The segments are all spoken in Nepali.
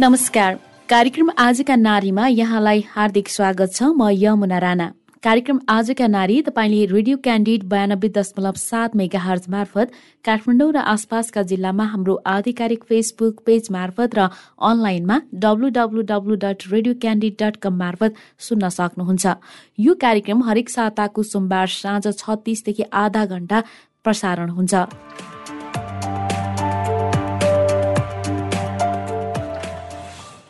नमस्कार। कार्यक्रम आजका नारीमा यहाँलाई हार्दिक स्वागत छ। म यमुना राणा। कार्यक्रम आजका नारी तपाईँले रेडियो क्यान्डिड बयानब्बे दशमलव सात मेगा हर्ज मार्फत काठमाडौँ र आसपासका जिल्लामा हाम्रो आधिकारिक फेसबुक पेज मार्फत र अनलाइनमा W dot radio candid dot com मार्फत सुन्न सक्नुहुन्छ। यो कार्यक्रम हरेक साताको सोमबार साँझ छत्तिसदेखि आधा घण्टा प्रसारण हुन्छ।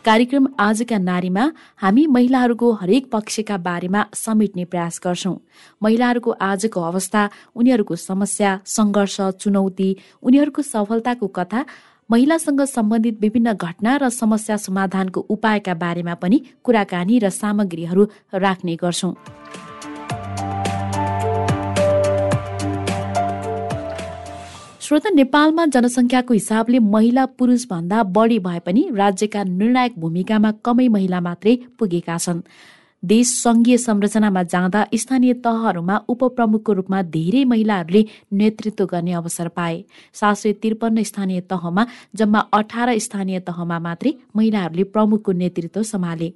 कार्यक्रम आजका नारीमा हामी महिलाहरूको हरेक पक्षका बारेमा समेट्ने प्रयास गर्छौं। महिलाहरूको आजको अवस्था उनीहरूको समस्या सङ्घर्ष चुनौती उनीहरूको सफलताको कथा महिलासँग सम्बन्धित विभिन्न घटना र समस्या समाधानको उपायका बारेमा पनि कुराकानी र सामग्रीहरू राख्ने गर्छौं। श्रोता नेपालमा जनसङ्ख्याको हिसाबले महिला पुरुष भन्दा बढी भए पनि राज्यका निर्णायक भूमिकामा कमै महिला मात्रै पुगेका छन्। देश संघीय संरचनामा जाँदा स्थानीय तहहरूमा उपप्रमुखको रूपमा धेरै महिलाहरूले नेतृत्व गर्ने अवसर पाए। सात सय त्रिपन्न स्थानीय तहमा जम्मा अठार स्थानीय तहमा मात्रै महिलाहरूले प्रमुखको नेतृत्व सम्हाले।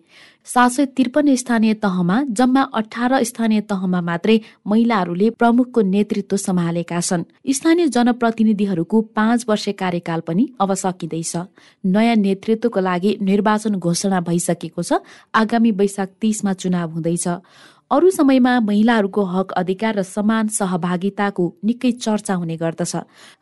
सात सय त्रिपन्न स्थानीय तहमा जम्मा अठार स्थानीय तहमा मात्रै महिलाहरूले प्रमुखको नेतृत्व सम्हालेका छन्। स्थानीय जनप्रतिनिधिहरूको पाँच वर्ष कार्यकाल पनि अब सकिँदैछ। नयाँ नेतृत्वको लागि निर्वाचन घोषणा भइसकेको छ। आगामी वैशाख तीसमा चुनाव हुँदैछ। अरू समयमा महिलाहरूको हक अधिकार र समान सहभागिताको निकै चर्चा हुने गर्दछ।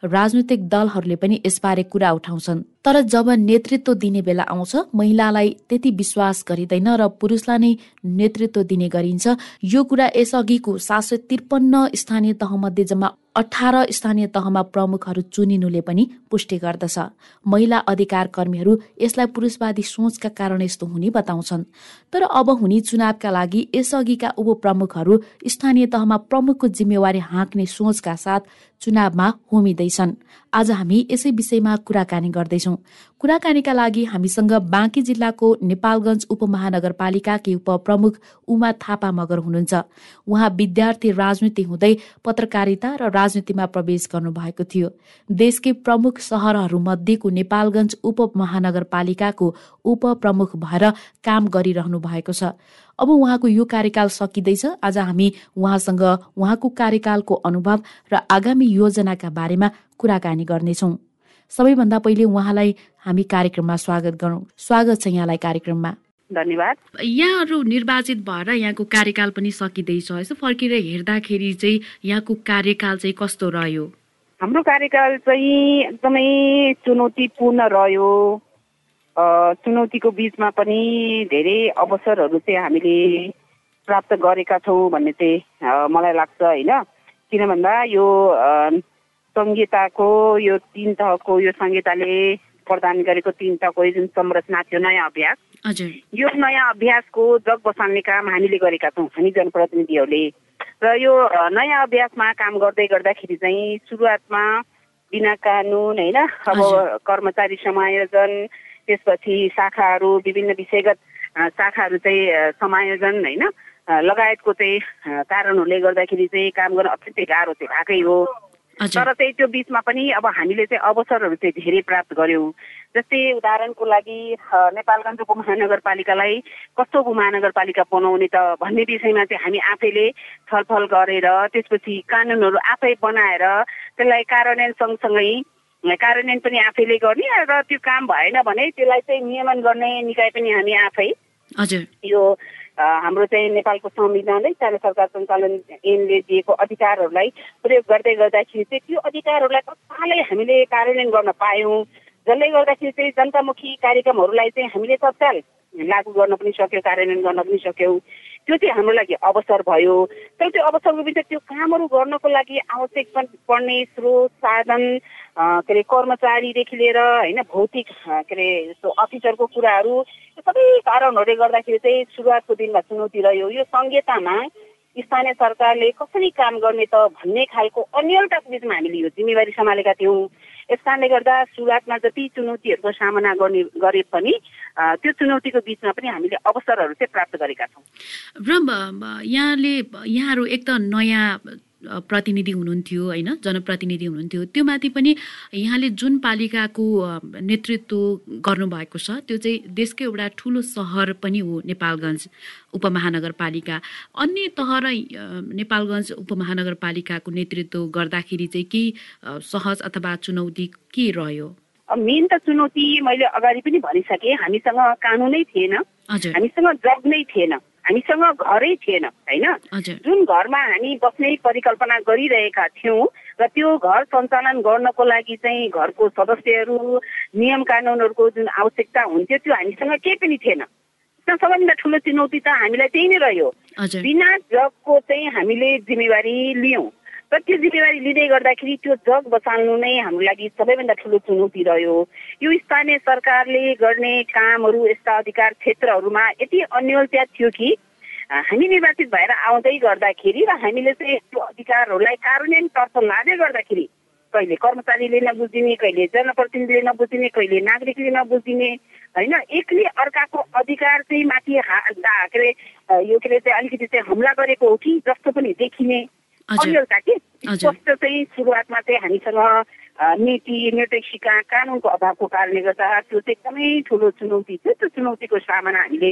राजनैतिक दलहरूले पनि यसबारे कुरा उठाउँछन्। तर जब नेतृत्व दिने बेला आउँछ महिलालाई त्यति विश्वास गरिँदैन र पुरुषलाई नै नेतृत्व दिने गरिन्छ। यो कुरा यसअघिको सात सय त्रिपन्न स्थानीय तहमध्ये जम्मा अठार स्थानीय तहमा प्रमुखहरू चुनिनुले पनि पुष्टि गर्दछ। महिला अधिकार कर्मीहरू यसलाई पुरुषवादी सोचका कारण यस्तो हुने बताउँछन्। तर अब हुने चुनावका लागि यसअघिका उपप्रमुखहरू स्थानीय तहमा प्रमुखको जिम्मेवारी हाँक्ने सोचका साथ चुनावमा होमिँदैछन्। आज हामी यसै विषयमा कुराकानी गर्दैछौ। कुराकानीका लागि हामीसँग बाँकी जिल्लाको नेपालगञ्ज उपमहानगरपालिकाकी उपप्रमुख उमा थापा मगर हुनुहुन्छ। उहाँ विद्यार्थी राजनीति हुँदै पत्रकारिता र राजनीतिमा प्रवेश गर्नुभएको थियो। देशकै प्रमुख सहरहरू मध्येको नेपालगञ्ज उपमहानगरपालिकाको उपप्रमुख भएर काम गरिरहनु भएको छ। अब उहाँको यो कार्यकाल सकिँदैछ। आज हामी उहाँसँग उहाँको कार्यकालको अनुभव र आगामी योजनाका बारेमा कुराकानी गर्नेछौँ। सबैभन्दा पहिले उहाँलाई हामी कार्यक्रममा स्वागत गरौँ। स्वागत छ यहाँलाई कार्यक्रममा। धन्यवाद। यहाँहरू निर्वाचित भएर यहाँको कार्यकाल पनि सकिँदैछ। यसो फर्केर हेर्दाखेरि चाहिँ यहाँको कार्यकाल चाहिँ कस्तो रह्यो? हाम्रो कार्यकाल चाहिँ एकदमै चुनौतीपूर्ण रह्यो। चुनौतीको बिचमा पनि धेरै अवसरहरू चाहिँ हामीले प्राप्त गरेका छौँ भन्ने चाहिँ मलाई लाग्छ होइन? किन भन्दा यो संहिताको यो तिन तहको यो संहिताले प्रदान गरेको तिन तहको जुन संरचना थियो नयाँ अभ्यास यो नयाँ अभ्यासको जग बसाल्ने काम हामीले गरेका छौँ हामी जनप्रतिनिधिहरूले। र यो नयाँ अभ्यासमा काम गर्दै गर्दाखेरि चाहिँ सुरुवातमा बिना कानुन होइन? अब कर्मचारी समायोजन त्यसपछि शाखाहरू विभिन्न विषयगत शाखाहरू चाहिँ समायोजन होइन? लगायतको चाहिँ कारणहरूले गर्दाखेरि चाहिँ काम गर्न अत्यन्तै गाह्रो चाहिँ भएकै हो। तर चाहिँ त्यो बिचमा पनि अब हामीले चाहिँ अवसरहरू चाहिँ धेरै प्राप्त गऱ्यौँ जस्तै उदाहरणको लागि नेपालगञ्ज उपमहानगरपालिकालाई कस्तो उपमहानगरपालिका बनाउने त भन्ने विषयमा चाहिँ हामी आफैले छलफल गरेर त्यसपछि कानुनहरू आफै बनाएर त्यसलाई कार्यान्वयन सँगसँगै कार्यान्वयन पनि आफैले गर्ने र त्यो काम भएन भने त्यसलाई चाहिँ नियमन गर्ने निकाय पनि हामी आफै। हजुर। यो हाम्रो चाहिँ नेपालको संविधानले स्थानीय सरकार सञ्चालन ऐनले दिएको अधिकारहरूलाई प्रयोग गर्दै गर्दाखेरि चाहिँ त्यो अधिकारहरूलाई तत्कालै हामीले कार्यान्वयन गर्न पायौँ। जसले गर्दाखेरि चाहिँ जनतामुखी कार्यक्रमहरूलाई चाहिँ हामीले तत्काल लागू गर्न पनि सक्यो कार्यान्वयन गर्न पनि सक्यौँ। त्यो चाहिँ हाम्रो लागि अवसर भयो। तर त्यो अवसरको बिच त्यो कामहरू गर्नको लागि आवश्यक पर्ने स्रोत साधन के अरे कर्मचारीदेखि लिएर होइन भौतिक के अरे अफिसरको कुराहरू यो सबै कारणहरूले गर्दाखेरि चाहिँ सुरुवातको दिनमा चुनौती रह्यो। यो संहितामा स्थानीय सरकारले कसरी काम गर्ने त भन्ने खालको अन्यलताको बिचमा हामीले यो जिम्मेवारी सम्हालेका थियौँ। यस कारणले गर्दा सुरुवातमा जति चुनौतीहरूको सामना गर्ने गरे पनि त्यो चुनौतीको बिचमा पनि हामीले अवसरहरू चाहिँ प्राप्त गरेका छौँ। र यहाँले यहाँहरू एक त नयाँ प्रतिनिधि हुनुहुन्थ्यो होइन? जनप्रतिनिधि हुनुहुन्थ्यो। त्यो माथि पनि यहाँले जुन पालिकाको नेतृत्व गर्नुभएको छ त्यो चाहिँ देशकै एउटा ठुलो सहर पनि हो नेपालगञ्ज उपमहानगरपालिका। अन्य तह र नेपालगञ्ज उपमहानगरपालिकाको नेतृत्व गर्दाखेरि चाहिँ केही सहज अथवा चुनौती के रह्यो? मेन त चुनौती मैले अगाडि पनि भनिसकेँ हामीसँग कानुनै थिएन। हामीसँग जग नै थिएन। हामीसँग घरै थिएन होइन? जुन घरमा हामी बस्ने परिकल्पना गरिरहेका थियौँ र त्यो घर सञ्चालन गर्नको लागि चाहिँ घरको सदस्यहरू नियम कानुनहरूको जुन आवश्यकता हुन्थ्यो त्यो हामीसँग केही पनि थिएन। सबैभन्दा ठुलो चुनौती त हामीलाई त्यही नै रह्यो। बिना जगको चाहिँ हामीले जिम्मेवारी लियौँ। र त्यो जिम्मेवारी लिँदै गर्दाखेरि त्यो जग बचाल्नु नै हाम्रो लागि सबैभन्दा ठुलो चुनौती रह्यो। यो स्थानीय सरकारले गर्ने कामहरू यस्ता अधिकार क्षेत्रहरूमा यति अन्यलता थियो कि हामी निर्वाचित भएर आउँदै गर्दाखेरि र हामीले चाहिँ त्यो अधिकारहरूलाई कार्यान्वयनतर्फ लाँदै गर्दाखेरि कहिले कर्मचारीले नबुझिने कहिले जनप्रतिनिधिले नबुझिने कहिले नागरिकले नबुझिने होइन एकले अर्काको अधिकार चाहिँ माथि हा के अरे यो के अरे चाहिँ अलिकति चाहिँ हमला गरेको हो कि जस्तो पनि देखिने। अन्यलता कि? स्पष्ट चाहिँ सुरुवातमा चाहिँ हामीसँग नीति निर्देशिका कानुनको अभावको कारणले गर्दा त्यो चाहिँ एकदमै ठुलो चुनौती थियो। त्यो चुनौतीको सामना हामीले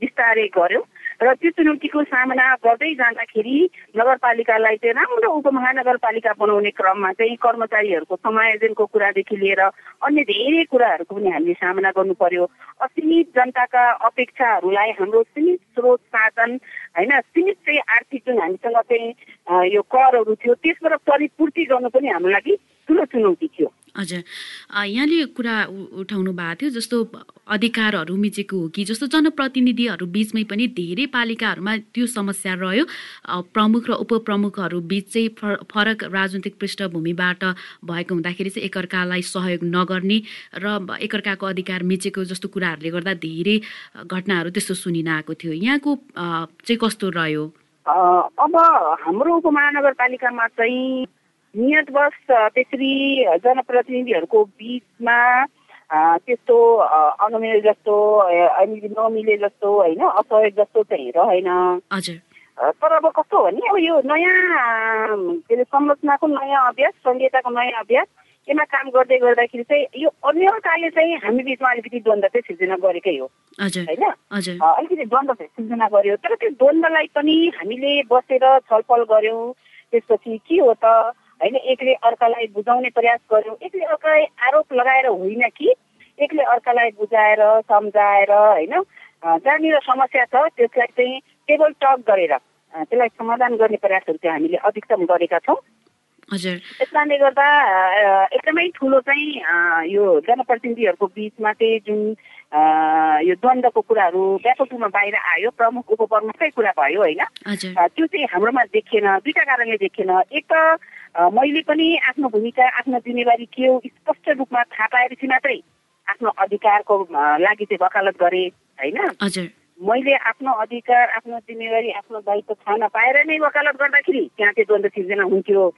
बिस्तारै गऱ्यौँ र त्यो चुनौतीको सामना गर्दै जाँदाखेरि नगरपालिकालाई चाहिँ राम्रो उपमहानगरपालिका बनाउने क्रममा चाहिँ कर्मचारीहरूको समायोजनको कुरादेखि लिएर अन्य धेरै कुराहरूको पनि हामीले सामना गर्नु पर्यो असीमित जनताका अपेक्षाहरूलाई हाम्रो सीमित स्रोत साधन होइन सीमित चाहिँ आर्थिक जुन हामीसँग चाहिँ यो करहरू थियो त्यसबाट परिपूर्ति गर्नु पनि हाम्रो लागि ठुलो चुनौती थियो। हजुर। यहाँले कुरा उठाउनु भएको थियो जस्तो अधिकारहरू मिचेको हो कि जस्तो जनप्रतिनिधिहरू बिचमै पनि धेरै पालिकाहरूमा त्यो समस्या रह्यो। प्रमुख र उपप्रमुखहरू बिच चाहिँ फरक राजनैतिक पृष्ठभूमिबाट भएको हुँदाखेरि चाहिँ एकअर्कालाई सहयोग नगर्ने र एकअर्काको अधिकार मिचेको जस्तो कुराहरूले गर्दा धेरै घटनाहरू त्यस्तो सुनिन आएको थियो। यहाँको चाहिँ कस्तो रह्यो? अब हाम्रो उपमहानगरपालिकामा चाहिँ नियतवश त्यसरी जनप्रतिनिधिहरूको बिचमा त्यस्तो अनुमेल जस्तो अनि नमिले जस्तो होइन असहयोग जस्तो चाहिँ रहेन। तर अब कस्तो हो नि अब यो नयाँ के अरे संरचनाको नयाँ अभ्यास संहिताको नयाँ अभ्यास यसमा काम गर्दै गर्दाखेरि चाहिँ यो अन्यताले चाहिँ हामी बिचमा अलिकति द्वन्द चाहिँ सिर्जना गरेकै हो। होइन? अलिकति द्वन्द चाहिँ सिर्जना गर्यो। तर त्यो द्वन्द्वलाई पनि हामीले बसेर छलफल गऱ्यौँ त्यसपछि के हो त? होइन एकले अर्कालाई बुझाउने प्रयास गर्यो एकले अर्कालाई आरोप लगाएर होइन कि एकले अर्कालाई बुझाएर सम्झाएर होइन जहाँनिर समस्या छ त्यसलाई चाहिँ टेबल टक गरेर त्यसलाई समाधान गर्ने प्रयासहरू चाहिँ हामीले अधिकतम गरेका छौँ। त्यस कारणले गर्दा एकदमै ठुलो चाहिँ यो जनप्रतिनिधिहरूको बिचमा चाहिँ जुन यो द्वन्द्वको कुराहरू व्यापक रूपमा बाहिर आयो प्रमुख उपप्रमुखकै कुरा भयो होइन? त्यो चाहिँ हाम्रोमा देखिएन दुईटा कारणले देखिएन एक त मैले पनि आफ्नो भूमिका आफ्नो जिम्मेवारी के हो स्पष्ट रूपमा थाहा पाएपछि मात्रै आफ्नो अधिकारको लागि चाहिँ वकालत गरेँ होइन? मैले आफ्नो अधिकार आफ्नो जिम्मेवारी आफ्नो दायित्व थाहा नपाएर नै वकालत गर्दाखेरि त्यहाँ चाहिँ द्वन्द्व सिर्जना हुन्थ्यो।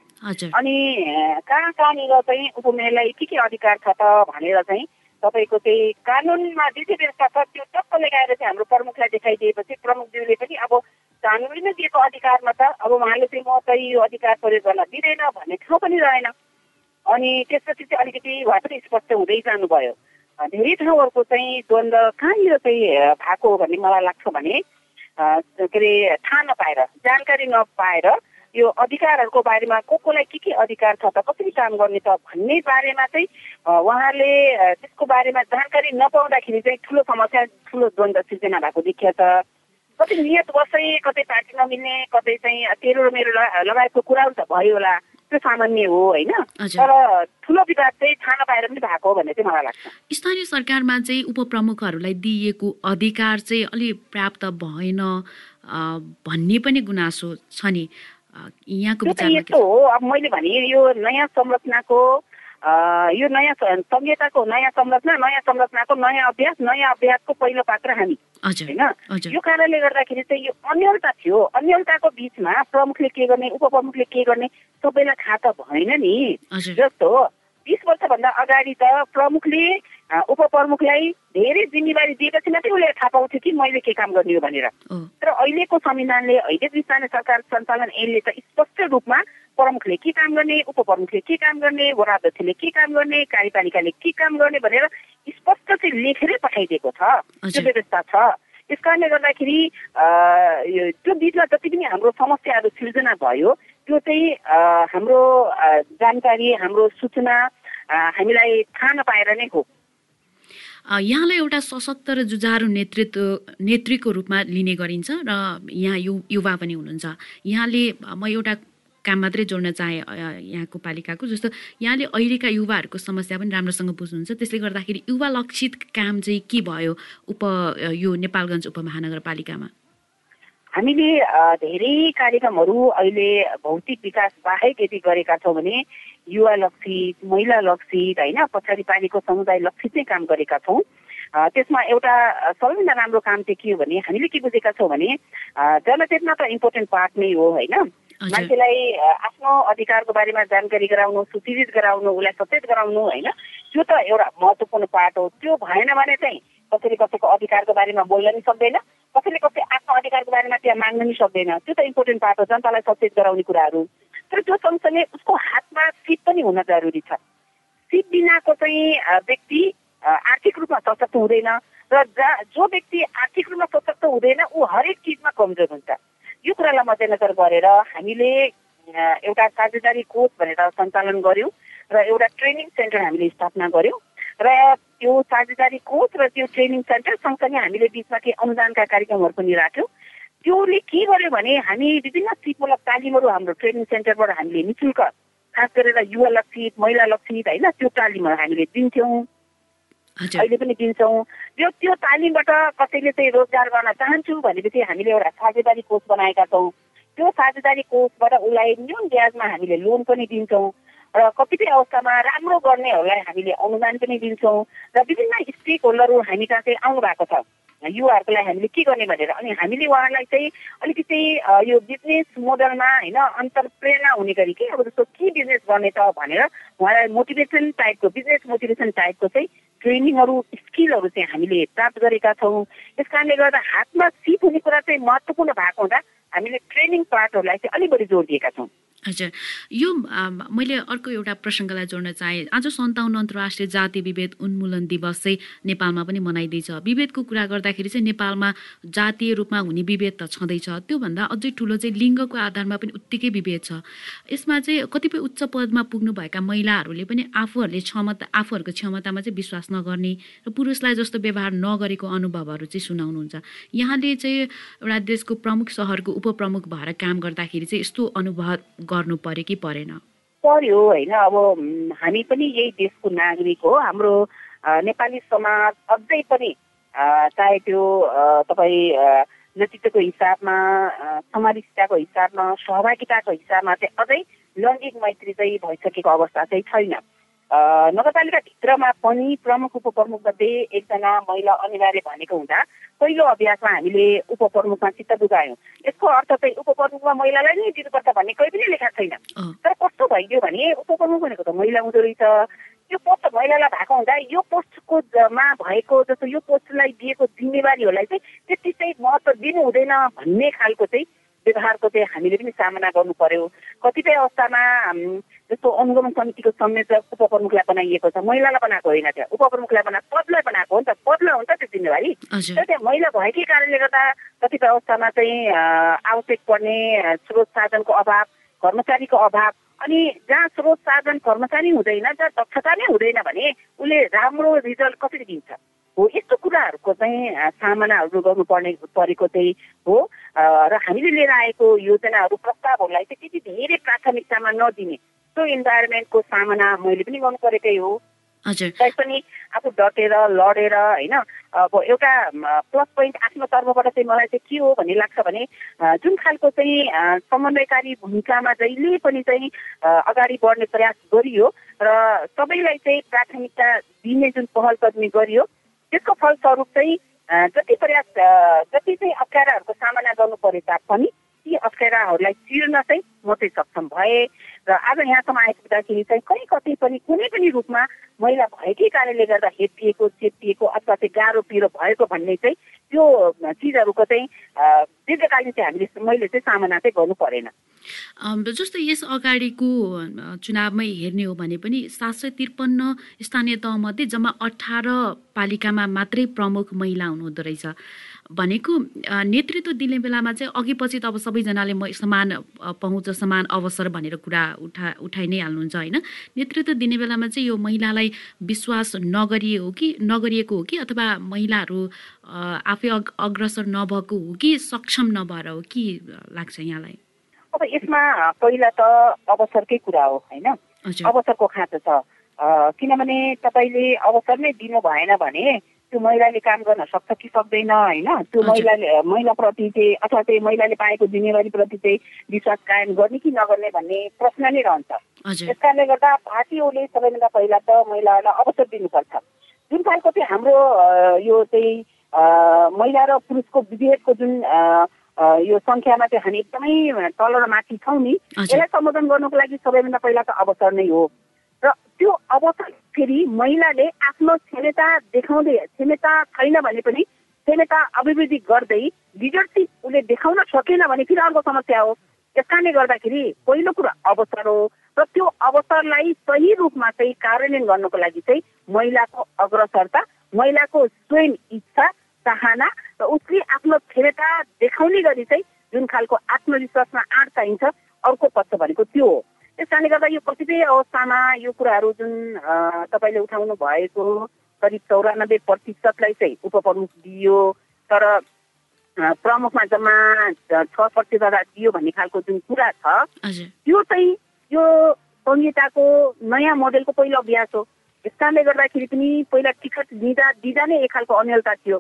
अनि कहाँ कहाँनिर चाहिँ उपमेयरलाई के के अधिकार छ त भनेर चाहिँ तपाईँको चाहिँ कानुनमा जे व्यवस्था छ त्यो टक्क लगाएर चाहिँ हाम्रो प्रमुखलाई देखाइदिएपछि प्रमुखज्यूले पनि अब कानुनले दिएको अधिकारमा त अब उहाँले चाहिँ म चाहिँ यो अधिकार प्रयोग गर्न दिँदैन भन्ने ठाउँ पनि रहेन। अनि त्यसपछि चाहिँ अलिकति उहाँ पनि स्पष्ट हुँदै जानुभयो। धेरै ठाउँहरूको चाहिँ द्वन्द्व कहाँनिर चाहिँ भएको हो भन्ने मलाई लाग्छ भने के अरे थाहा नपाएर जानकारी नपाएर यो अधिकारहरूको बारेमा को कोलाई के के अधिकार छ त कसरी काम गर्ने त भन्ने बारेमा चाहिँ उहाँले त्यसको बारेमा जानकारी नपाउँदाखेरि चाहिँ ठुलो समस्या ठुलो द्वन्द्व सिर्जना भएको देखिया छ। कतै नियत बसै कतै पार्टी नमिल्ने कतै चाहिँ तेरो मेरो लगायतको कुराहरू त भयो होला। त्यो सामान्य हो होइन? तर ठुलो विवाद चाहिँ थाहा नपाएर पनि भएको हो भन्ने चाहिँ मलाई लाग्छ। स्थानीय सरकारमा चाहिँ उपप्रमुखहरूलाई दिइएको अधिकार चाहिँ अलि प्राप्त भएन भन्ने पनि गुनासो छ नि। यहाँको यस्तो हो। अब मैले भने यो नयाँ संरचनाको यो नयाँ संहिताको नयाँ संरचना नयाँ संरचनाको नयाँ अभ्यास नयाँ अभ्यासको पहिलो पात्र हामी। होइन? यो कारणले गर्दाखेरि चाहिँ यो अन्यलता थियो। अन्यलताको बिचमा प्रमुखले के गर्ने उपप्रमुखले के गर्ने सबैलाई थाहा त भएन नि। जस्तो बिस वर्षभन्दा अगाडि त प्रमुखले उपप्रमुखलाई धेरै जिम्मेवारी दिएपछि मात्रै उसले थाहा पाउँथ्यो कि मैले के काम गर्ने हो भनेर। तर अहिलेको संविधानले अहिलेको स्थानीय सरकार सञ्चालन ऐनले त स्पष्ट रूपमा प्रमुखले के काम गर्ने उपप्रमुखले के काम गर्ने वडा अध्यक्षले के काम गर्ने कार्यपालिकाले के काम गर्ने भनेर स्पष्ट चाहिँ लेखेरै पठाइदिएको छ। त्यो व्यवस्था छ। त्यस कारणले गर्दाखेरि त्यो बिचमा जति पनि हाम्रो समस्याहरू सिर्जना भयो त्यो चाहिँ हाम्रो जानकारी हाम्रो सूचना हामीलाई थाहा नपाएर नै हो। यहाँलाई एउटा सशक्त र जुझारु नेतृत्व नेत्रीको रूपमा लिने गरिन्छ र यहाँ यु युवा पनि हुनुहुन्छ। यहाँले म एउटा काम मात्रै जोड्न चाहे यहाँको पालिकाको जस्तो यहाँले अहिलेका युवाहरूको समस्या पनि राम्रोसँग बुझ्नुहुन्छ। त्यसले गर्दाखेरि युवा लक्षित काम चाहिँ के भयो उप यो नेपालगञ्ज उपमहानगरपालिकामा? हामीले धेरै कार्यक्रमहरू अहिले भौतिक विकास बाहेक यदि गरेका छौँ भने युवा लक्षित महिला लक्षित होइन? पछाडि पारेको समुदाय लक्षित नै काम गरेका छौँ। त्यसमा एउटा सबैभन्दा राम्रो काम चाहिँ के हो भने हामीले के बुझेका छौँ भने जनचेतना त इम्पोर्टेन्ट पार्ट नै हो होइन? मान्छेलाई आफ्नो अधिकारको बारेमा जानकारी गराउनु सुचित गराउनु उसलाई सचेत गराउनु होइन? त्यो त एउटा महत्त्वपूर्ण पार्ट हो। त्यो भएन भने चाहिँ कसैले कसैको अधिकारको बारेमा बोल्न नि सक्दैन कसैले कसै आफ्नो अधिकारको बारेमा त्यहाँ माग्न नि सक्दैन। त्यो त इम्पोर्टेन्ट पार्ट हो। जनतालाई सचेत गराउने कुराहरू। तर त्यो सँगसँगै उसको हातमा सिप पनि हुन जरुरी छ। सिप बिनाको चाहिँ व्यक्ति आर्थिक रूपमा सशक्त हुँदैन र जहाँ जो व्यक्ति आर्थिक रूपमा सशक्त हुँदैन ऊ हरेक चिजमा कमजोर हुन्छ। यो कुरालाई मध्यनजर गरेर हामीले एउटा साझेदारी कोच भनेर सञ्चालन गऱ्यौँ र एउटा ट्रेनिङ सेन्टर हामीले स्थापना गऱ्यौँ र त्यो साझेदारी कोच र त्यो ट्रेनिङ सेन्टर सँगसँगै हामीले बिचमा केही अनुदानका कार्यक्रमहरू पनि राख्यौँ त्योले के गर्यो भने हामी विभिन्न सिपमूलक तालिमहरू हाम्रो ट्रेनिङ सेन्टरबाट हामीले नि शुल्क खास गरेर युवा लक्षित महिला लक्षित होइन त्यो तालिमहरू हामीले दिन्थ्यौँ अहिले पनि दिन्छौँ। त्यो त्यो तालिमबाट कसैले चाहिँ रोजगार गर्न चाहन्छु भनेपछि हामीले एउटा साझेदारी कोष बनाएका छौँ। त्यो साझेदारी कोषबाट उसलाई न्यून ब्याजमा हामीले लोन पनि दिन्छौँ र कतिपय अवस्थामा राम्रो गर्नेहरूलाई हामीले अनुदान पनि दिन्छौँ र विभिन्न स्टेक होल्डरहरू हामी कहाँ चाहिँ आउनु भएको छ। युवाहरूको लागि हामीले के गर्ने भनेर अनि हामीले उहाँहरूलाई चाहिँ अलिकति यो बिजनेस मोडलमा होइन अन्तरप्रेरणा हुने गरी के अब जस्तो के बिजनेस गर्ने त भनेर उहाँलाई मोटिभेसन टाइपको बिजनेस मोटिभेसन टाइपको चाहिँ ट्रेनिङहरू स्किलहरू चाहिँ हामीले प्राप्त गरेका छौँ। त्यस कारणले गर्दा हातमा सिप हुने कुरा चाहिँ महत्त्वपूर्ण भएको हुँदा हामीले ट्रेनिङ पार्टहरूलाई चाहिँ अलिक बढी जोड दिएका छौँ। हजुर। यो मैले अर्को एउटा प्रसङ्गलाई जोड्न चाहेँ आज सन्ताउन्न अन्तर्राष्ट्रिय जाति विभेद उन्मूलन दिवस चाहिँ नेपालमा पनि मनाइँदैछ। विभेदको कुरा गर्दाखेरि चाहिँ नेपालमा जातीय रूपमा हुने विभेद त छँदैछ। त्योभन्दा अझै ठुलो चाहिँ लिङ्गको आधारमा पनि उत्तिकै विभेद छ। यसमा चाहिँ कतिपय उच्च पदमा पुग्नुभएका महिलाहरूले पनि आफूहरूले क्षमता आफूहरूको क्षमतामा चाहिँ विश्वास नगर्ने र पुरुषलाई जस्तो व्यवहार नगरेको अनुभवहरू चाहिँ सुनाउनुहुन्छ। यहाँले चाहिँ एउटा देशको प्रमुख सहरको उपप्रमुख भएर काम गर्दाखेरि चाहिँ यस्तो अनुभव गर्नु पर्यो कि परेन? पर्यो होइन। अब हामी पनि यही देशको नागरिक हो। हाम्रो नेपाली समाज अझै पनि चाहे त्यो तपाईँ नेतृत्वको हिसाबमा समावेशिताको हिसाबमा सहभागिताको हिसाबमा चाहिँ अझै लैङ्गिक मैत्री चाहिँ भइसकेको अवस्था चाहिँ छैन। नगरपालिकाभित्रमा पनि प्रमुख उपप्रमुख मध्ये एकजना महिला अनिवार्य भनेको हुँदा पहिलो अभ्यासमा हामीले उपप्रमुखमा चित्त बुझायौँ। यसको अर्थ चाहिँ उपप्रमुखमा महिलालाई नै दिनुपर्छ भन्ने कहीँ पनि लेखा छैन। तर कस्तो भइदियो भने उपप्रमुख भनेको त महिला हुँदो रहेछ। यो पोस्ट महिलालाई भएको हुँदा यो पोस्टको मा भएको जस्तो यो पोस्टलाई दिएको जिम्मेवारीहरूलाई चाहिँ त्यति चाहिँ महत्त्व दिनु हुँदैन भन्ने खालको चाहिँ व्यवहारको चाहिँ हामीले पनि सामना गर्नु पर्यो। कतिपय अवस्थामा जस्तो अनुगमन समितिको संयोजक उपप्रमुखलाई बनाइएको छ। महिलालाई बनाएको होइन त्यो। उपप्रमुखलाई बनाएको पदलाई बनाएको हो नि त। पदलाई हो नि त त्यो जिम्मेवारी। तर त्यहाँ महिला भएकै कारणले गर्दा कतिपय अवस्थामा चाहिँ आवश्यक पर्ने स्रोत साधनको अभाव कर्मचारीको अभाव अनि जहाँ स्रोत साधन कर्मचारी हुँदैन जहाँ दक्षता नै हुँदैन भने उसले राम्रो रिजल्ट कसरी दिन्छ? हो यस्तो कुराहरूको चाहिँ सामनाहरू गर्नुपर्ने परेको चाहिँ हो। र हामीले लिएर आएको योजनाहरू प्रस्तावहरूलाई चाहिँ त्यति धेरै प्राथमिकतामा नदिने त्यो इन्भाइरोमेन्टको सामना मैले पनि गर्नु परेकै हो पनि आफू डटेर लडेर होइन अब एउटा प्लस पोइन्ट आफ्नो तर्फबाट चाहिँ मलाई चाहिँ के हो भन्ने लाग्छ भने जुन खालको चाहिँ समन्वयकारी भूमिकामा जहिले पनि चाहिँ अगाडि बढ्ने प्रयास गरियो र सबैलाई चाहिँ प्राथमिकता दिने जुन पहल कदमी गरियो त्यसको फलस्वरूप चाहिँ जति प्रयास जति चाहिँ अप्ठ्याराहरूको सामना गर्नु परे तापनि ती ती अप्ठ्याराहरूलाई चिर्न चाहिँ म चाहिँ सक्षम भएँ र आज यहाँसम्म आइपुग्दाखेरि चाहिँ कहीँ कतै पनि कुनै पनि रूपमा महिला भएकै कारणले गर्दा हेपिएको चेपिएको अथवा चाहिँ गाह्रो पिरो भएको भन्ने चाहिँ त्यो चिजहरूको चाहिँ दीर्घकालीन चाहिँ हामीले मैले चाहिँ सामना चाहिँ गर्नु परेन। जस्तो यस अगाडिको चुनावमै हेर्ने हो भने पनि सात सय त्रिपन्न स्थानीय तहमध्ये जम्मा अठार पालिकामा मात्रै प्रमुख महिला हुनुहुँदो रहेछ। भनेको नेतृत्व दिने बेलामा चाहिँ अघि पछि त अब सबैजनाले म समान पहुँच समान अवसर भनेर कुरा उठा उठाइ नै हाल्नुहुन्छ होइन? नेतृत्व दिने बेलामा चाहिँ यो महिलालाई विश्वास नगरिए हो कि नगरिएको हो कि अथवा महिलाहरू आफै अग्रसर नभएको हो कि सक्षम नभएर हो कि लाग्छ यहाँलाई? अब यसमा पहिला त अवसरकै कुरा हो होइन? अवसरको खाँचो छ। किनभने तपाईँले अवसर नै दिनु भएन भने त्यो महिलाले काम गर्न सक्छ कि सक्दैन होइन? त्यो महिलाले महिलाप्रति चाहिँ अथवा चाहिँ महिलाले पाएको जिम्मेवारीप्रति चाहिँ विश्वास कायम गर्ने कि नगर्ने भन्ने प्रश्न नै रहन्छ। त्यस कारणले गर्दा पार्टीहरूले सबैभन्दा पहिला त महिलाहरूलाई अवसर दिनुपर्छ। जुन खालको चाहिँ हाम्रो यो चाहिँ महिला र पुरुषको विभेदको जुन यो सङ्ख्यामा चाहिँ हामी एकदमै तल र माथि छौँ नि यसलाई सम्बोधन गर्नुको लागि सबैभन्दा पहिला त अवसर नै हो। र त्यो अवसर फेरि महिलाले आफ्नो क्षमता देखाउँदै क्षमता छैन भने पनि क्षमता अभिवृद्धि गर्दै लिडरसिप उसले देखाउन सकेन भने फेरि अर्को समस्या हो। त्यस कारणले गर्दाखेरि पहिलो कुरा अवसर हो र त्यो अवसरलाई सही रूपमा चाहिँ कार्यान्वयन गर्नको लागि चाहिँ महिलाको अग्रसरता महिलाको स्वयं इच्छा चाहना र उसले आफ्नो क्षमता देखाउने गरी चाहिँ जुन खालको आत्मविश्वासमा आँट चाहिन्छ अर्को पक्ष भनेको त्यो हो। त्यस कारणले गर्दा यो कतिपय अवस्थामा यो कुराहरू जुन तपाईँले उठाउनु भएको करिब चौरानब्बे प्रतिशतलाई चाहिँ उपप्रमुख दियो तर प्रमुखमा जम्मा छ प्रतिशत दियो भन्ने खालको जुन कुरा छ त्यो चाहिँ यो संहिताको नयाँ मोडेलको पहिलो अभ्यास हो। यस कारणले गर्दाखेरि पनि पहिला टिकट दिँदा दिँदा नै एक खालको अन्यलता थियो।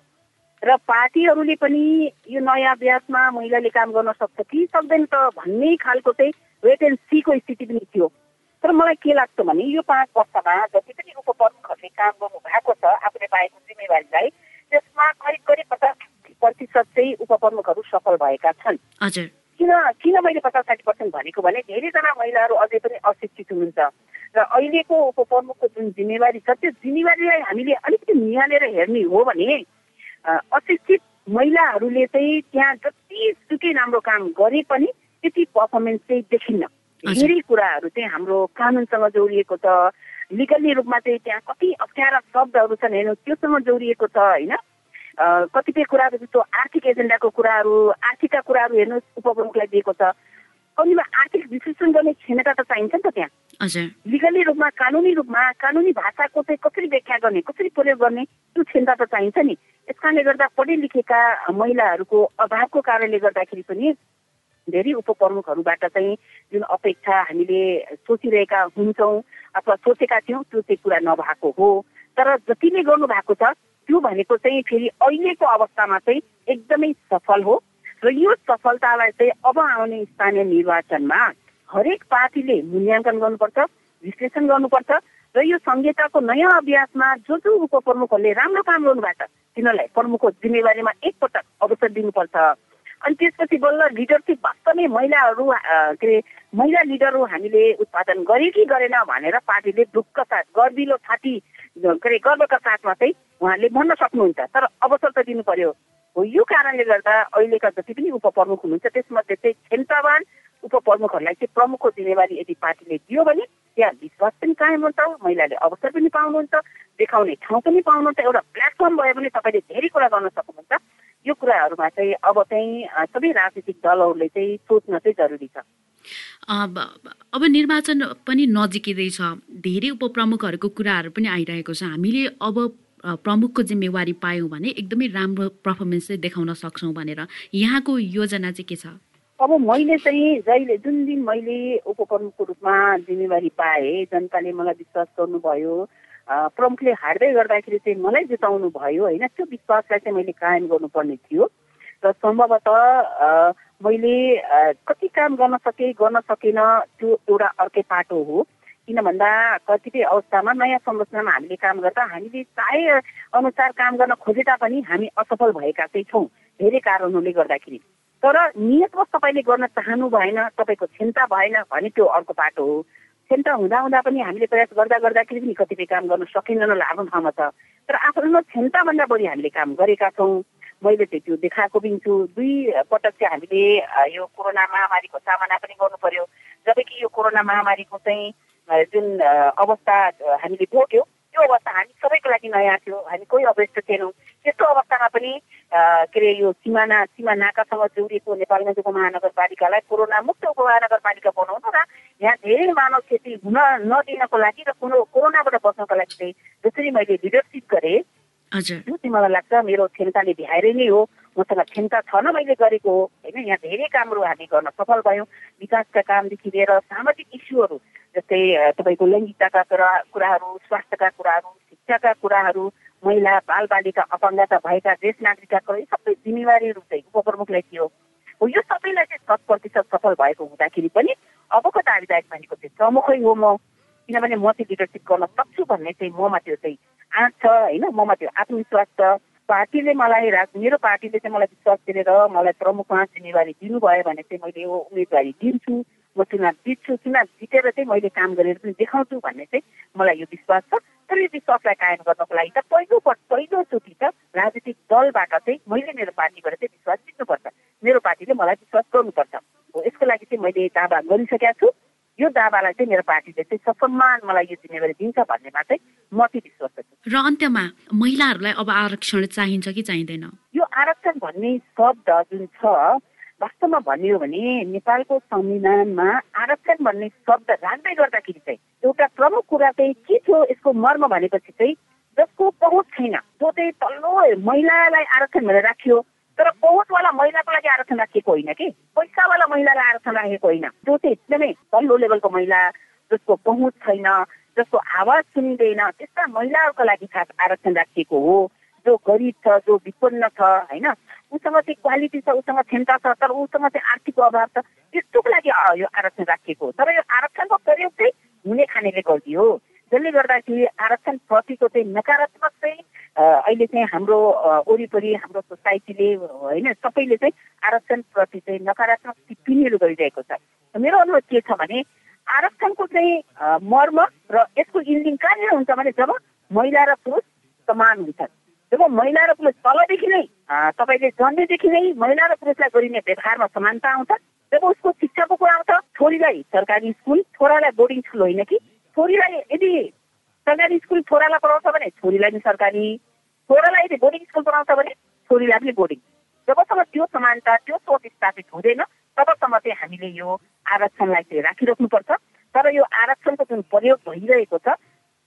र पार्टीहरूले पनि यो नयाँ अभ्यासमा महिलाले काम गर्न सक्छ कि सक्दैन त भन्ने खालको चाहिँ वेट एन्ड सीको स्थिति पनि थियो तर मलाई के लाग्छ भने यो पाँच वर्षमा जति पनि उपप्रमुखहरूले काम गर्नु भएको छ आफूले पाएको जिम्मेवारीलाई त्यसमा करिब करिब पचास प्रतिशत चाहिँ उपप्रमुखहरू सफल भएका छन् किन किन मैले पचास साठी पर्सेन्ट भनेको भने धेरैजना महिलाहरू अझै पनि अशिक्षित हुनुहुन्छ र अहिलेको उपप्रमुखको जुन जिम्मेवारी छ त्यो जिम्मेवारीलाई हामीले अलिकति निहालेर हेर्ने हो भने अशिक्षित महिलाहरूले चाहिँ त्यहाँ जति सुकै राम्रो काम गरे पनि त्यति पर्फर्मेन्स चाहिँ देखिन्न। धेरै कुराहरू चाहिँ हाम्रो कानुनसँग जोडिएको छ। लिगल्ली रूपमा चाहिँ त्यहाँ कति अप्ठ्यारा शब्दहरू छन् हेर्नु त्योसँग जोडिएको छ होइन? कतिपय कुराहरू जस्तो आर्थिक एजेन्डाको कुराहरू आर्थिकका कुराहरू हेर्नु उपप्रमुखलाई दिएको छ। कतिमा आर्थिक विश्लेषण गर्ने क्षमता त चाहिन्छ नि त त्यहाँ। लिगली रूपमा कानुनी रूपमा कानुनी भाषाको चाहिँ कसरी व्याख्या गर्ने कसरी प्रयोग गर्ने त्यो क्षमता त चाहिन्छ नि। यस कारणले गर्दा पढे लेखेका महिलाहरूको अभावको कारणले गर्दाखेरि पनि धेरै उपप्रमुखहरूबाट चाहिँ जुन अपेक्षा हामीले सोचिरहेका हुन्छौँ अथवा सोचेका थियौँ त्यो चाहिँ कुरा नभएको हो। तर जति नै गर्नु भएको छ त्यो भनेको चाहिँ फेरि अहिलेको अवस्थामा चाहिँ एकदमै सफल हो। र यो सफलतालाई चाहिँ अब आउने स्थानीय निर्वाचनमा हरेक पार्टीले मूल्याङ्कन गर्नुपर्छ विश्लेषण गर्नुपर्छ र यो संहिताको नयाँ अभ्यासमा जो जो उपप्रमुखहरूले राम्रो काम गर्नुभएको छ तिनीहरूलाई प्रमुखको जिम्मेवारीमा एकपटक अवसर दिनुपर्छ। अनि त्यसपछि बल्ल लिडरसिप वास्तवमै महिलाहरू के अरे महिला लिडरहरू हामीले उत्पादन गरे कि गरेन भनेर पार्टीले दुःख साथ गर्दिलो छाती के अरे गर्वका साथमा चाहिँ उहाँले भन्न सक्नुहुन्छ। तर अवसर त दिनु पर्यो हो यो कारणले गर्दा अहिलेका जति पनि उपप्रमुख हुनुहुन्छ त्यसमध्ये चाहिँ क्षमतावान उपप्रमुखहरूलाई चाहिँ प्रमुखको जिम्मेवारी यदि पार्टीले दियो भने त्यहाँ विश्वास पनि कायम हुन्छ महिलाले अवसर पनि पाउनुहुन्छ देखाउने ठाउँ पनि पाउनुहुन्छ एउटा प्लेटफर्म भयो भने तपाईँले धेरै कुरा गर्न सक्नुहुन्छ। यो कुराहरूमा चाहिँ अब चाहिँ सबै राजनीतिक दलहरूले चाहिँ सोच्न चाहिँ जरुरी छ। अब निर्वाचन पनि नजिकै छ धेरै उपप्रमुखहरूको कुराहरू पनि आइरहेको छ। हामीले अब प्रमुखको जिम्मेवारी पायौँ भने एकदमै राम्रो पर्फर्मेन्स चाहिँ देखाउन सक्छौँ भनेर। यहाँको योजना चाहिँ के छ? अब मैले चाहिँ जहिले जुन दिन मैले उपप्रमुखको रूपमा जिम्मेवारी पाएँ जनताले मलाई विश्वास गर्नुभयो। प्रमुखले हार्दै गर्दाखेरि चाहिँ मलाई जिताउनु भयो होइन। त्यो विश्वासलाई चाहिँ मैले कायम गर्नुपर्ने थियो। र सम्भवतः मैले कति काम गर्न सकेँ गर्न सकेन त्यो एउटा अर्कै पाटो हो। किन भन्दा कतिपय अवस्थामा नयाँ संरचनामा हामीले काम गर्दा हामीले चाहे अनुसार काम गर्न खोजे तापनि हामी असफल भएका चाहिँ छौँ धेरै कारणहरूले गर्दाखेरि। तर नियतवश तपाईँले गर्न चाहनु भएन तपाईँको क्षमता भएन भने त्यो अर्को बाटो हो। क्षमता हुँदा हुँदा पनि हामीले प्रयास गर्दा गर्दाखेरि पनि कतिपय काम गर्न सकिँदैन आफ्नो ठाउँमा छ तर आफ्नो क्षमताभन्दा बढी हामीले काम गरेका छौँ मैले चाहिँ त्यो देखाएको पनि छु दुई पटक चाहिँ हामीले यो कोरोना महामारीको सामना पनि गर्नु पर्यो जबकि यो कोरोना महामारीको चाहिँ जुन अवस्था हामीले भोग्यौँ त्यो अवस्था हामी सबैको लागि नयाँ थियो हामी कोही अभ्यस्त थिएनौँ त्यस्तो अवस्थामा पनि के अरे यो सिमाना सिमा नाकासँग जोडिएको नेपालगञ्ज उपमहानगरपालिकालाई कोरोना मुक्त उपमहानगरपालिका बनाउनु र यहाँ धेरै मानव क्षति हुन नदिनको लागि र कुरो कोरोनाबाट बच्नको लागि चाहिँ जसरी मैले लिडरसिप गरेँ त्यो चाहिँ मलाई लाग्छ मेरो क्षमताले भ्याएर नै हो। मसँग क्षमता छ न मैले गरेको हो। होइन यहाँ धेरै कामहरू हामी गर्न सफल भयौँ। विकासका कामदेखि लिएर सामाजिक इस्युहरू जस्तै तपाईँको लैङ्गिकताका कुराहरू स्वास्थ्यका कुराहरू शिक्षाका कुराहरू महिला बालबालिका अपाङ्गता भएका ज्येष्ठ नागरिकका सबै जिम्मेवारीहरू चाहिँ उपप्रमुखलाई थियो हो यो सबैलाई चाहिँ शत प्रतिशत सफल भएको हुँदाखेरि पनि अबको दावीदायक भनेको चाहिँ प्रमुखै हो म। किनभने म चाहिँ लिडरसिप गर्न सक्छु भन्ने चाहिँ ममा त्यो चाहिँ आँट छ होइन? ममा त्यो आत्मविश्वास छ। पार्टीले मलाई राज मेरो पार्टीले चाहिँ मलाई विश्वास दिएर मलाई प्रमुखमा जिम्मेवारी दिनुभयो भने चाहिँ मैले यो उम्मेदवारी दिन्छु। म चुनाव जित्छु चुनाव जितेर चाहिँ मैले काम गरेर पनि देखाउँछु भन्ने चाहिँ मलाई यो विश्वास छ। तर यो विश्वासलाई कायम गर्नको लागि त पहिलो पहिलोचोटि त राजनीतिक दलबाट चाहिँ मैले मेरो पार्टीबाट चाहिँ विश्वास जित्नुपर्छ। मेरो पार्टीले मलाई विश्वास गर्नुपर्छ। हो यसको लागि चाहिँ मैले दावा गरिसकेका छु। यो दावालाई चाहिँ मेरो पार्टीले चाहिँ ससम्मान मलाई यो जिम्मेवारी दिन्छ भन्नेमा चाहिँ म चाहिँ विश्वास र अन्त्यमा महिलाहरूलाई अब आरक्षण चाहिन्छ कि चाहिँदैन? यो आरक्षण भन्ने शब्द जुन छ वास्तवमा भन्ने भने नेपालको संविधानमा आरक्षण भन्ने शब्द राख्दै गर्दाखेरि चाहिँ एउटा प्रमुख कुरा चाहिँ के थियो यसको मर्म भनेपछि चाहिँ जसको पहुँच छैन जो चाहिँ तल्लो महिलालाई आरक्षण भनेर राखियो तर पहुँचवाला महिलाको लागि आरक्षण राखिएको होइन कि? पैसावाला महिलालाई आरक्षण राखेको होइन। जो चाहिँ एकदमै तल्लो लेभलको महिला जसको पहुँच छैन जसको आवाज सुनिँदैन त्यस्ता महिलाहरूको लागि खास आरक्षण राखिएको हो। जो गरिब छ जो विपन्न छ होइन उसँग चाहिँ क्वालिटी छ उसँग क्षमता छ तर उसँग चाहिँ आर्थिक अभाव छ। त्यस्तोको लागि यो आरक्षण राखिएको हो। तर यो आरक्षणको प्रयोग चाहिँ हुने खानेले गरिदियो। जसले गर्दाखेरि आरक्षण प्रतिको चाहिँ नकारात्मक चाहिँ अहिले चाहिँ हाम्रो वरिपरि हाम्रो सोसाइटीले होइन सबैले चाहिँ आरक्षण प्रति चाहिँ नकारात्मक टिप्पणीहरू गरिरहेको छ। मेरो अनुरोध के छ भने आरक्षणको चाहिँ मर्म र यसको इन्डिङ कहाँनिर हुन्छ भने जब महिला र पुरुष समान हुन्छन्। जब महिला र पुरुष तलदेखि नै तपाईँले जन्मेदेखि नै महिला र पुरुषलाई गरिने व्यवहारमा समानता आउँछ। जब उसको शिक्षाको कुरा आउँछ। छोरीलाई सरकारी स्कुल छोरालाई बोर्डिङ स्कुल होइन कि? छोरीलाई यदि सरकारी स्कुल छोरालाई पढाउँछ भने छोरीलाई पनि सरकारी छोरालाई यदि बोर्डिङ स्कुल पढाउँछ भने छोरीलाई पनि बोर्डिङ। जबसम्म त्यो समानता त्यो सोच स्थापित हुँदैन तबसम्म चाहिँ हामीले यो आरक्षणलाई चाहिँ राखिराख्नुपर्छ। तर यो आरक्षणको जुन प्रयोग भइरहेको छ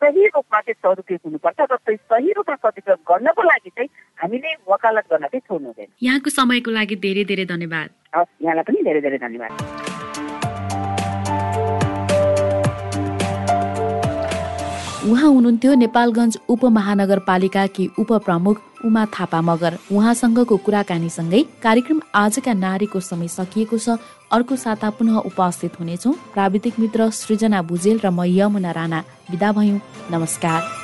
सही रूपमा चाहिँ सदुपयोग हुनुपर्छ र त्यो सही रूपमा सदुपयोग गर्नको लागि चाहिँ हामीले वकालत गर्न चाहिँ छोड्नु हुँदैन। यहाँको समयको लागि धेरै धेरै धन्यवाद। हस् यहाँलाई पनि धेरै धेरै धन्यवाद। उहाँ हुनुहुन्थ्यो नेपालगञ्ज उपमहानगरपालिकाकी उपप्रमुख उमा थापा मगर। उहाँसँगको कुराकानीसँगै कार्यक्रम आजका नारीको समय सकिएको छ। अर्को साता पुनः उपस्थित हुनेछौँ। प्राविधिक मित्र सृजना भुजेल र म यमुना राणा। विदा भयौँ। नमस्कार।